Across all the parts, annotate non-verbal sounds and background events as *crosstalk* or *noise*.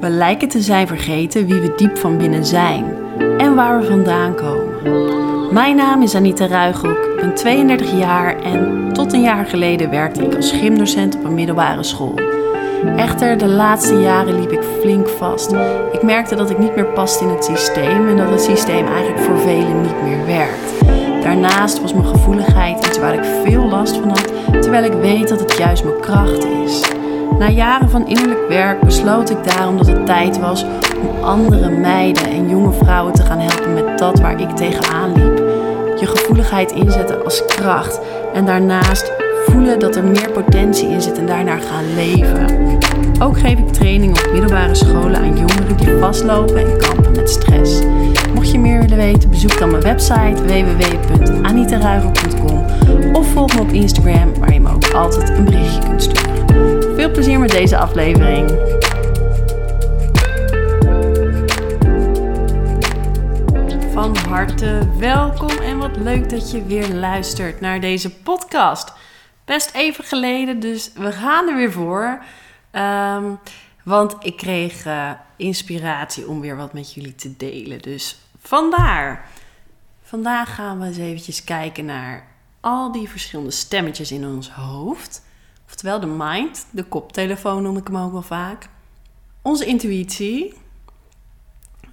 We lijken te zijn vergeten wie we diep van binnen zijn en waar we vandaan komen. Mijn naam is Anita Ruigrok, ik ben 32 jaar en tot een jaar geleden werkte ik als gymdocent op een middelbare school. Echter, de laatste jaren liep ik flink vast. Ik merkte dat ik niet meer paste in het systeem en dat het systeem eigenlijk voor velen niet meer werkt. Daarnaast was mijn gevoeligheid iets waar ik veel last van had, terwijl ik weet dat het juist mijn kracht is. Na jaren van innerlijk werk besloot ik daarom dat het tijd was om andere meiden en jonge vrouwen te gaan helpen met dat waar ik tegenaan liep. Je gevoeligheid inzetten als kracht en daarnaast voelen dat er meer potentie in zit en daarnaar gaan leven. Ook geef ik training op middelbare scholen aan jongeren die vastlopen en kampen met stress. Mocht je meer willen weten, bezoek dan mijn website www.anitaruiger.com of volg me op Instagram waar je me ook altijd een berichtje kunt sturen. Veel plezier met deze aflevering. Van harte welkom en wat leuk dat je weer luistert naar deze podcast. Best even geleden, dus we gaan er weer voor. Ehm, want ik kreeg uh, inspiratie om weer wat met jullie te delen. Dus vandaar. Vandaag gaan we eens eventjes kijken naar al die verschillende stemmetjes in ons hoofd. Oftewel de mind, de koptelefoon noem ik hem ook wel vaak. Onze intuïtie,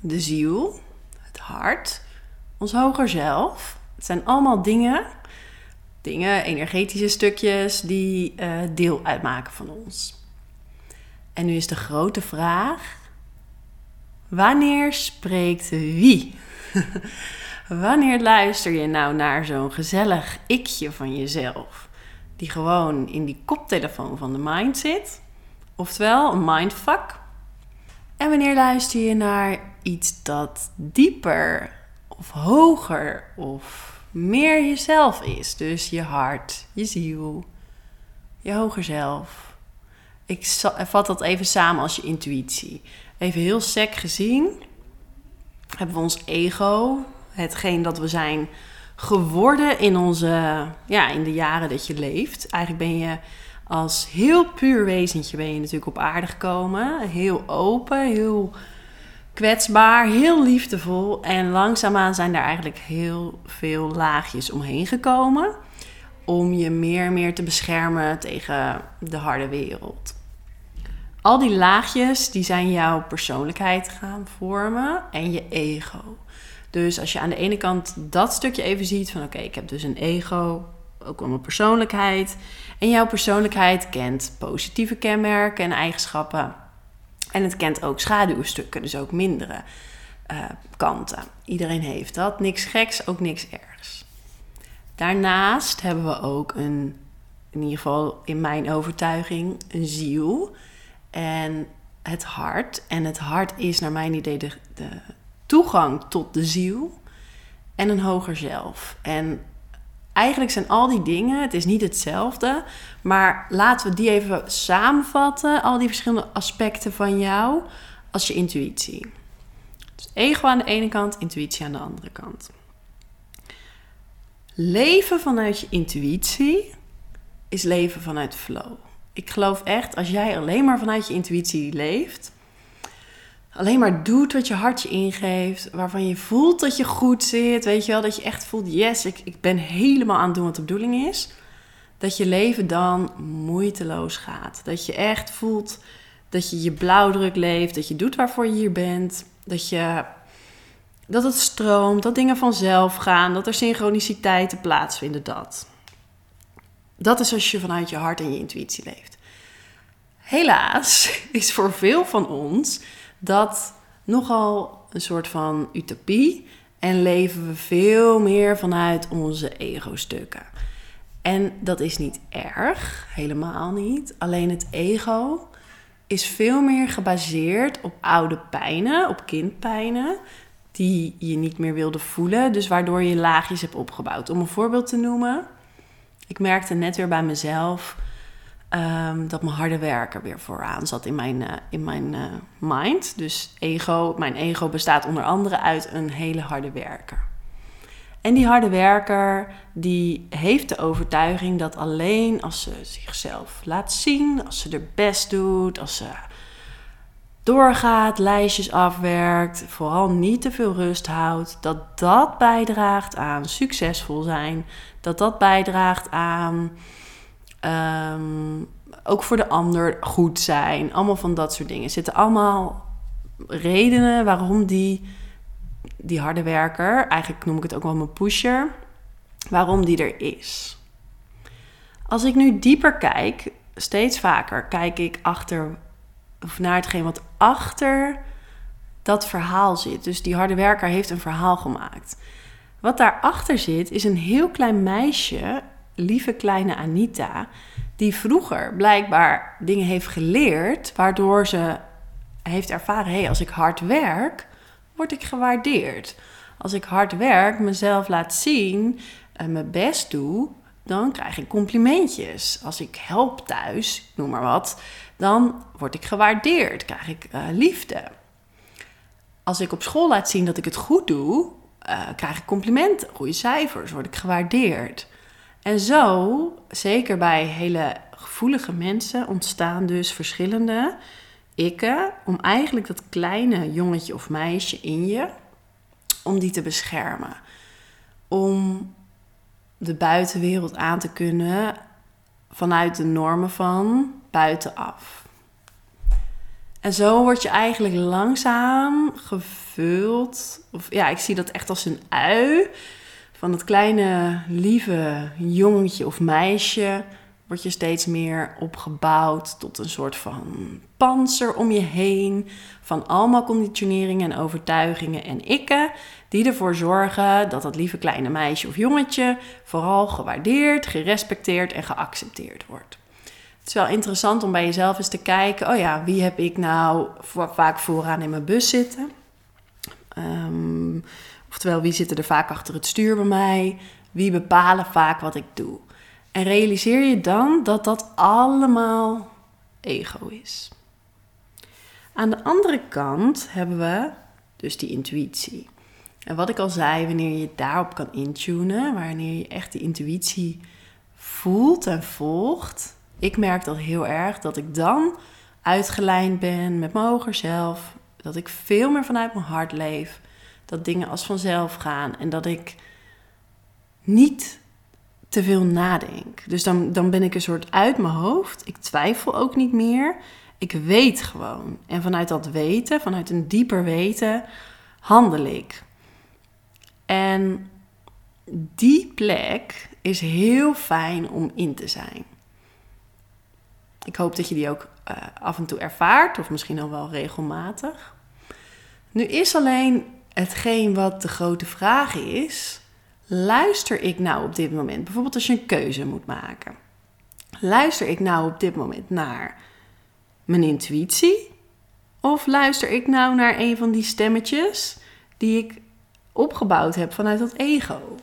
de ziel, het hart, ons hoger zelf. Het zijn allemaal dingen, dingen, energetische stukjes die uh, deel uitmaken van ons. En nu is de grote vraag: wanneer spreekt wie? *laughs* wanneer luister je nou naar zo'n gezellig ikje van jezelf? Die gewoon in die koptelefoon van de mind zit. Oftewel een mindfuck. En wanneer luister je naar iets dat dieper of hoger of meer jezelf is? Dus je hart, je ziel, je hoger zelf. Ik vat dat even samen als je intuïtie. Even heel sec gezien hebben we ons ego, hetgeen dat we zijn geworden in, onze, ja, in de jaren dat je leeft. Eigenlijk ben je als heel puur wezentje ben je natuurlijk op aarde gekomen. Heel open, heel kwetsbaar, heel liefdevol. En langzaamaan zijn daar eigenlijk heel veel laagjes omheen gekomen. Om je meer en meer te beschermen tegen de harde wereld. Al die laagjes die zijn jouw persoonlijkheid gaan vormen en je ego. Dus als je aan de ene kant dat stukje even ziet van oké, ik heb dus een ego, ook wel mijn persoonlijkheid. En jouw persoonlijkheid kent positieve kenmerken en eigenschappen. En het kent ook schaduwstukken, dus ook mindere uh, kanten. Iedereen heeft dat. Niks geks, ook niks ergs. Daarnaast hebben we ook een, in ieder geval in mijn overtuiging, een ziel. En het hart. En het hart is naar mijn idee de, de toegang tot de ziel en een hoger zelf. En eigenlijk zijn al die dingen, het is niet hetzelfde, maar laten we die even samenvatten, al die verschillende aspecten van jou als je intuïtie. Dus ego aan de ene kant, intuïtie aan de andere kant. Leven vanuit je intuïtie is leven vanuit flow. Ik geloof echt, als jij alleen maar vanuit je intuïtie leeft, alleen maar doet wat je hartje ingeeft, waarvan je voelt dat je goed zit, weet je wel, dat je echt voelt, yes, ik, ik ben helemaal aan het doen wat de bedoeling is, dat je leven dan moeiteloos gaat. Dat je echt voelt dat je je blauwdruk leeft, dat je doet waarvoor je hier bent, dat je dat het stroomt, dat dingen vanzelf gaan, dat er synchroniciteiten plaatsvinden, dat. Dat is als je vanuit je hart en je intuïtie leeft. Helaas is voor veel van ons dat nogal een soort van utopie en leven we veel meer vanuit onze ego-stukken. En dat is niet erg, helemaal niet. Alleen het ego is veel meer gebaseerd op oude pijnen, op kindpijnen, die je niet meer wilde voelen, dus waardoor je laagjes hebt opgebouwd. Om een voorbeeld te noemen, ik merkte net weer bij mezelf Ehm, dat mijn harde werken weer vooraan zat in mijn, uh, in mijn uh, mind. Dus ego, mijn ego bestaat onder andere uit een hele harde werker. En die harde werker die heeft de overtuiging dat alleen als ze zichzelf laat zien, als ze er best doet, als ze doorgaat, lijstjes afwerkt, vooral niet te veel rust houdt, dat dat bijdraagt aan succesvol zijn, dat dat bijdraagt aan ehm, ook voor de ander goed zijn, allemaal van dat soort dingen. zitten allemaal redenen waarom die, die harde werker, eigenlijk noem ik het ook wel mijn pusher, waarom die er is. Als ik nu dieper kijk, steeds vaker kijk ik achter of naar hetgeen wat achter dat verhaal zit. Dus die harde werker heeft een verhaal gemaakt. Wat daarachter zit is een heel klein meisje, lieve kleine Anita, die vroeger blijkbaar dingen heeft geleerd, waardoor ze heeft ervaren: hé, hey, als ik hard werk, word ik gewaardeerd. Als ik hard werk, mezelf laat zien en mijn best doe, dan krijg ik complimentjes. Als ik help thuis, noem maar wat, dan word ik gewaardeerd, krijg ik uh, liefde. Als ik op school laat zien dat ik het goed doe, uh, krijg ik complimenten, goede cijfers, word ik gewaardeerd. En zo, zeker bij hele gevoelige mensen, ontstaan dus verschillende ikken om eigenlijk dat kleine jongetje of meisje in je, om die te beschermen. Om de buitenwereld aan te kunnen vanuit de normen van buitenaf. En zo word je eigenlijk langzaam gevuld. Of ja, ik zie dat echt als een ui. Van het kleine, lieve jongetje of meisje word je steeds meer opgebouwd tot een soort van panzer om je heen. Van allemaal conditioneringen en overtuigingen en ikken. Die ervoor zorgen dat dat lieve kleine meisje of jongetje vooral gewaardeerd, gerespecteerd en geaccepteerd wordt. Het is wel interessant om bij jezelf eens te kijken: oh ja, wie heb ik nou vaak vooraan in mijn bus zitten? Um, oftewel, wie zitten er vaak achter het stuur bij mij? Wie bepalen vaak wat ik doe? En realiseer je dan dat dat allemaal ego is. Aan de andere kant hebben we dus die intuïtie. En wat ik al zei, wanneer je daarop kan intunen, wanneer je echt die intuïtie voelt en volgt, ik merk dat heel erg dat ik dan uitgelijnd ben met mijn hoger zelf, dat ik veel meer vanuit mijn hart leef, dat dingen als vanzelf gaan en dat ik niet te veel nadenk. Dus dan, dan ben ik een soort uit mijn hoofd. Ik twijfel ook niet meer. Ik weet gewoon. En vanuit dat weten, vanuit een dieper weten, handel ik. En die plek is heel fijn om in te zijn. Ik hoop dat je die ook uh, af en toe ervaart, of misschien al wel regelmatig. Nu is alleen hetgeen wat de grote vraag is: luister ik nou op dit moment, bijvoorbeeld als je een keuze moet maken, luister ik nou op dit moment naar mijn intuïtie? Of luister ik nou naar een van die stemmetjes die ik opgebouwd heb vanuit dat ego?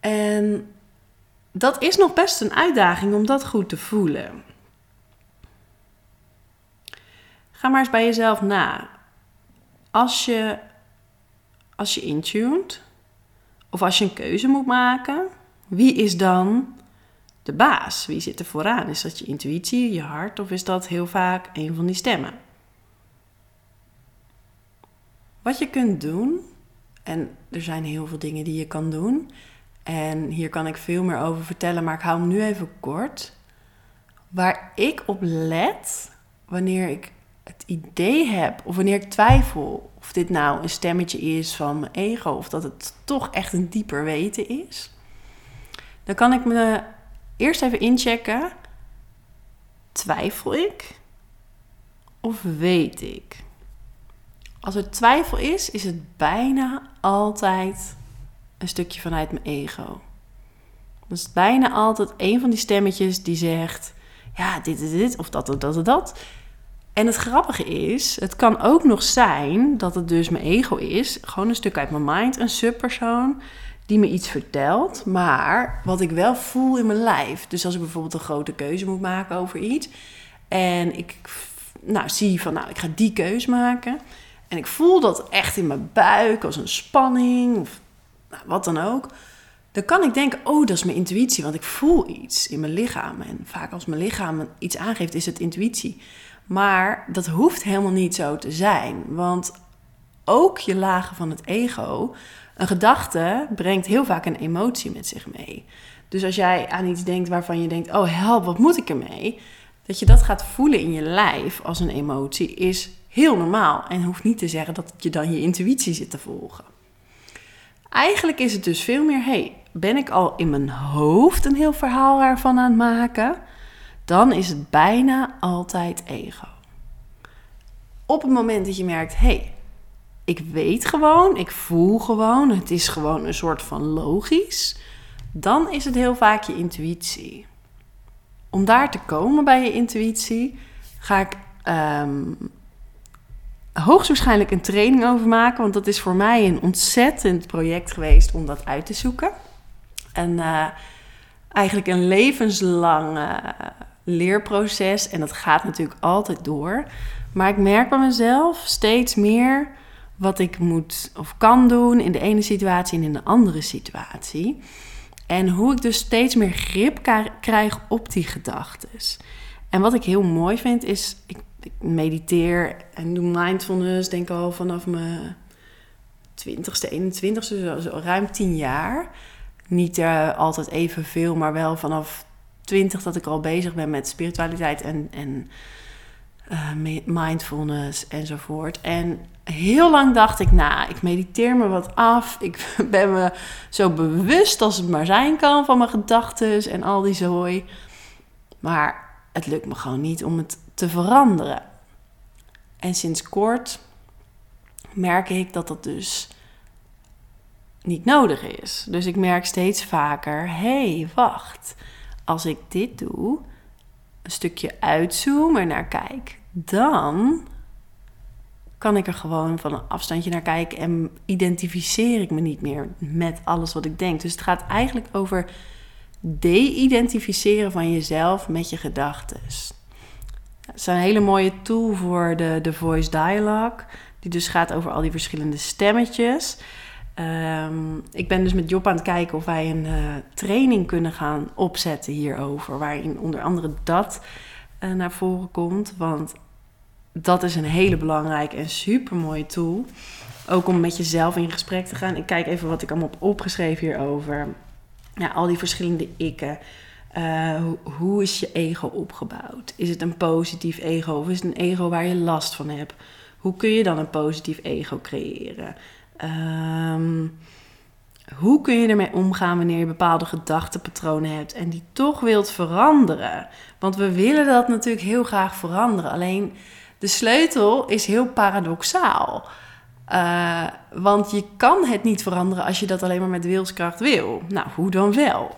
En dat is nog best een uitdaging om dat goed te voelen. Ga maar eens bij jezelf na. Als je, als je intuned, of als je een keuze moet maken, wie is dan de baas? Wie zit er vooraan? Is dat je intuïtie, je hart, of is dat heel vaak een van die stemmen? Wat je kunt doen, en er zijn heel veel dingen die je kan doen, en hier kan ik veel meer over vertellen, maar ik hou hem nu even kort. Waar ik op let wanneer ik het idee heb, of wanneer ik twijfel of dit nou een stemmetje is van mijn ego, of dat het toch echt een dieper weten is, dan kan ik me eerst even inchecken. Twijfel ik of weet ik? Als er twijfel is, is het bijna altijd een stukje vanuit mijn ego. Dat is bijna altijd een van die stemmetjes die zegt: ja, dit is dit, of dat, dat, dat, dat. En het grappige is, het kan ook nog zijn dat het dus mijn ego is, gewoon een stuk uit mijn mind, een subpersoon die me iets vertelt, maar wat ik wel voel in mijn lijf. Dus als ik bijvoorbeeld een grote keuze moet maken over iets en ik nou, zie van, nou, ik ga die keuze maken en ik voel dat echt in mijn buik als een spanning of nou, wat dan ook. Dan kan ik denken, oh, dat is mijn intuïtie, want ik voel iets in mijn lichaam. En vaak als mijn lichaam iets aangeeft, is het intuïtie. Maar dat hoeft helemaal niet zo te zijn. Want ook je lagen van het ego, een gedachte brengt heel vaak een emotie met zich mee. Dus als jij aan iets denkt waarvan je denkt: oh help, wat moet ik ermee? Dat je dat gaat voelen in je lijf als een emotie is heel normaal. En hoeft niet te zeggen dat je dan je intuïtie zit te volgen. Eigenlijk is het dus veel meer: hey, ben ik al in mijn hoofd een heel verhaal ervan aan het maken? Dan is het bijna altijd ego. Op het moment dat je merkt: hey, ik weet gewoon, ik voel gewoon, het is gewoon een soort van logisch, dan is het heel vaak je intuïtie. Om daar te komen bij je intuïtie, ga ik um, hoogstwaarschijnlijk een training over maken, want dat is voor mij een ontzettend project geweest om dat uit te zoeken. En uh, eigenlijk een levenslang uh, leerproces en dat gaat natuurlijk altijd door. Maar ik merk bij mezelf steeds meer wat ik moet of kan doen in de ene situatie en in de andere situatie. En hoe ik dus steeds meer grip krijg op die gedachten. En wat ik heel mooi vind is, ik, mediteer en doe mindfulness, denk al vanaf mijn 20ste, 21ste, zo, zo ruim 10 jaar. Niet uh, altijd evenveel, maar wel vanaf 20 dat ik al bezig ben met spiritualiteit en, en uh, mindfulness enzovoort. En heel lang dacht ik, nou, ik mediteer me wat af. Ik *laughs* ben me zo bewust als het maar zijn kan van mijn gedachten en al die zooi. Maar het lukt me gewoon niet om het te veranderen. En sinds kort merk ik dat dat dus niet nodig is. Dus ik merk steeds vaker: hé, hey, wacht. Als ik dit doe, een stukje uitzoom en naar kijk, dan kan ik er gewoon van een afstandje naar kijken en identificeer ik me niet meer met alles wat ik denk. Dus het gaat eigenlijk over de-identificeren van jezelf met je gedachten. Het is een hele mooie tool voor de, de voice dialogue, die dus gaat over al die verschillende stemmetjes. Ehm, ik ben dus met Job aan het kijken of wij een uh, training kunnen gaan opzetten hierover, waarin onder andere dat uh, naar voren komt. Want dat is een hele belangrijke en super mooie tool. Ook om met jezelf in gesprek te gaan. Ik kijk even wat ik allemaal heb opgeschreven hierover. Ja, al die verschillende ikken. Uh, hoe, is je ego opgebouwd? Is het een positief ego of is het een ego waar je last van hebt? Hoe kun je dan een positief ego creëren? Um, hoe kun je ermee omgaan wanneer je bepaalde gedachtenpatronen hebt en die toch wilt veranderen? Want we willen dat natuurlijk heel graag veranderen. Alleen de sleutel is heel paradoxaal. Uh, want je kan het niet veranderen als je dat alleen maar met wilskracht wil. Nou, hoe dan wel?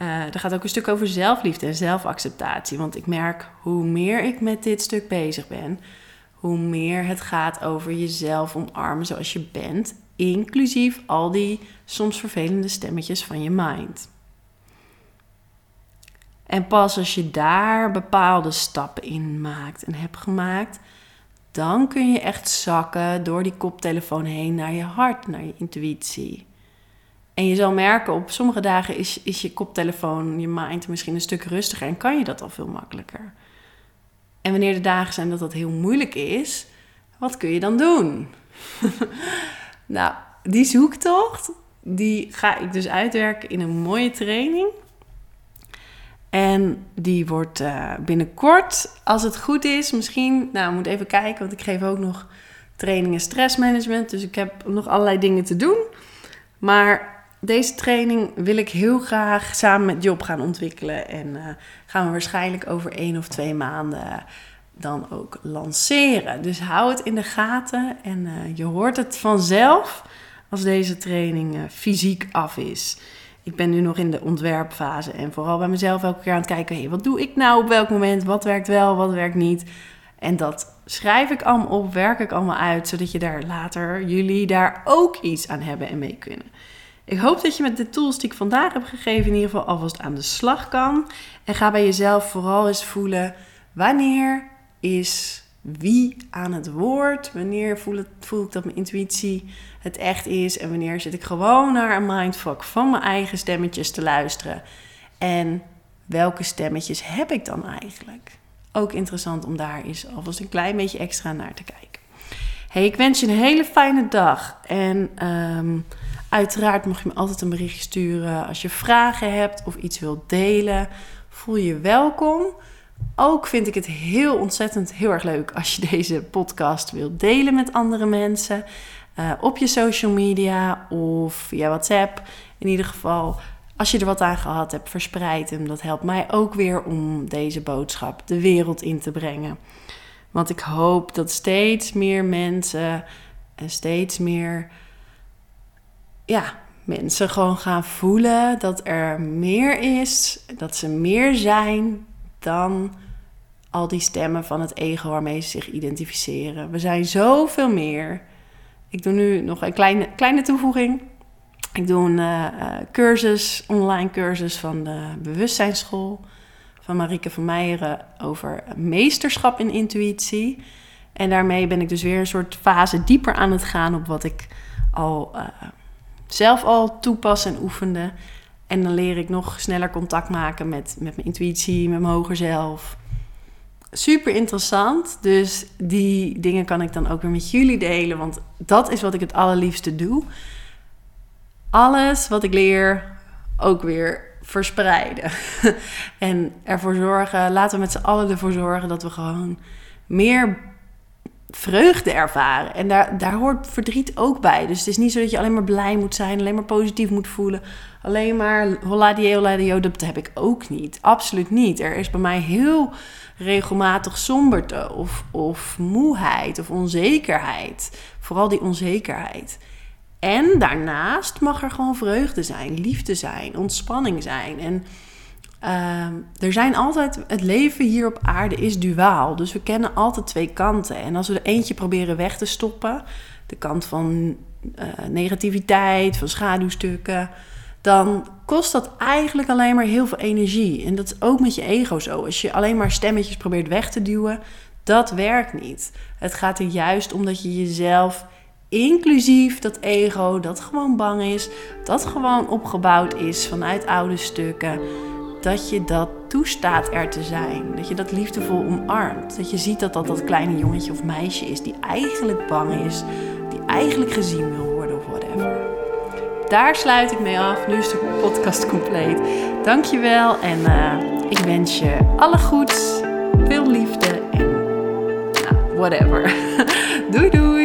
Uh, er gaat ook een stuk over zelfliefde en zelfacceptatie. Want ik merk hoe meer ik met dit stuk bezig ben, hoe meer het gaat over jezelf omarmen zoals je bent, inclusief al die soms vervelende stemmetjes van je mind. En pas als je daar bepaalde stappen in maakt en hebt gemaakt, dan kun je echt zakken door die koptelefoon heen naar je hart, naar je intuïtie. En je zal merken, op sommige dagen is, is je koptelefoon, je mind misschien een stuk rustiger en kan je dat al veel makkelijker. En wanneer de dagen zijn dat dat heel moeilijk is, wat kun je dan doen? *laughs* nou, die zoektocht, die ga ik dus uitwerken in een mooie training. En die wordt uh, binnenkort, als het goed is, misschien, nou, moet even kijken, want ik geef ook nog trainingen stressmanagement. Dus ik heb nog allerlei dingen te doen. Maar deze training wil ik heel graag samen met Job gaan ontwikkelen. En uh, gaan we waarschijnlijk over één of twee maanden dan ook lanceren. Dus hou het in de gaten en uh, je hoort het vanzelf als deze training fysiek af is ik ben nu nog in de ontwerpfase en vooral bij mezelf elke keer aan het kijken: hey, wat doe ik nou op welk moment? Wat werkt wel, wat werkt niet? En dat schrijf ik allemaal op, werk ik allemaal uit, zodat je daar later, jullie daar ook iets aan hebben en mee kunnen. Ik hoop dat je met de tools die ik vandaag heb gegeven in ieder geval alvast aan de slag kan. En ga bij jezelf vooral eens voelen wanneer is wie aan het woord? Wanneer voel, ik dat mijn intuïtie het echt is? En wanneer zit ik gewoon naar een mindfuck van mijn eigen stemmetjes te luisteren? En welke stemmetjes heb ik dan eigenlijk? ook interessant om daar eens alvast een klein beetje extra naar te kijken. Hey, ik wens je een hele fijne dag. En ehm, uiteraard mag je me altijd een berichtje sturen als je vragen hebt of iets wilt delen. Voel je welkom. Ook vind ik het heel ontzettend heel erg leuk als je *laughs* deze podcast wilt delen met andere mensen. Uh, op je social media of via WhatsApp. In ieder geval, als je er wat aan gehad hebt, verspreid hem. Dat helpt mij ook weer om deze boodschap de wereld in te brengen. Want ik hoop dat steeds meer mensen en steeds meer ja, mensen gewoon gaan voelen dat er meer is, dat ze meer zijn dan al die stemmen van het ego waarmee ze zich identificeren. We zijn zoveel meer. Ik doe nu nog een kleine, kleine toevoeging. Ik doe een uh, cursus, online cursus van de Bewustzijnsschool van Marike van Meijeren over meesterschap in intuïtie. En daarmee ben ik dus weer een soort fase dieper aan het gaan op wat ik al uh, zelf al toepas en oefende. En dan leer ik nog sneller contact maken met, met mijn intuïtie, met mijn hoger zelf. Super interessant. Dus die dingen kan ik dan ook weer met jullie delen. Want dat is wat ik het allerliefste doe. Alles wat ik leer ook weer verspreiden. *laughs* en ervoor zorgen, laten we met z'n allen ervoor zorgen dat we gewoon meer vreugde ervaren. En daar, daar hoort verdriet ook bij. Dus het is niet zo dat je alleen maar blij moet zijn, alleen maar positief moet voelen. Alleen maar hola die hola die dat heb ik ook niet. Absoluut niet. Er is bij mij heel regelmatig somberte of, of moeheid of onzekerheid. Vooral die onzekerheid. En daarnaast mag er gewoon vreugde zijn, liefde zijn, ontspanning zijn. En uh, er zijn altijd, het leven hier op aarde is duaal. Dus we kennen altijd twee kanten. En als we er eentje proberen weg te stoppen, de kant van uh, negativiteit, van schaduwstukken, dan kost dat eigenlijk alleen maar heel veel energie. En dat is ook met je ego zo. Als je alleen maar stemmetjes probeert weg te duwen, dat werkt niet. Het gaat er juist om dat je jezelf inclusief dat ego, dat gewoon bang is, dat gewoon opgebouwd is vanuit oude stukken, dat je dat toestaat er te zijn. Dat je dat liefdevol omarmt. Dat je ziet dat dat dat kleine jongetje of meisje is die eigenlijk bang is, die eigenlijk gezien wil worden of whatever. Daar sluit ik mee af. Nu is de podcast compleet. Dankjewel en uh, ik wens je alle goeds, veel liefde en nou, whatever. *laughs* doei doei!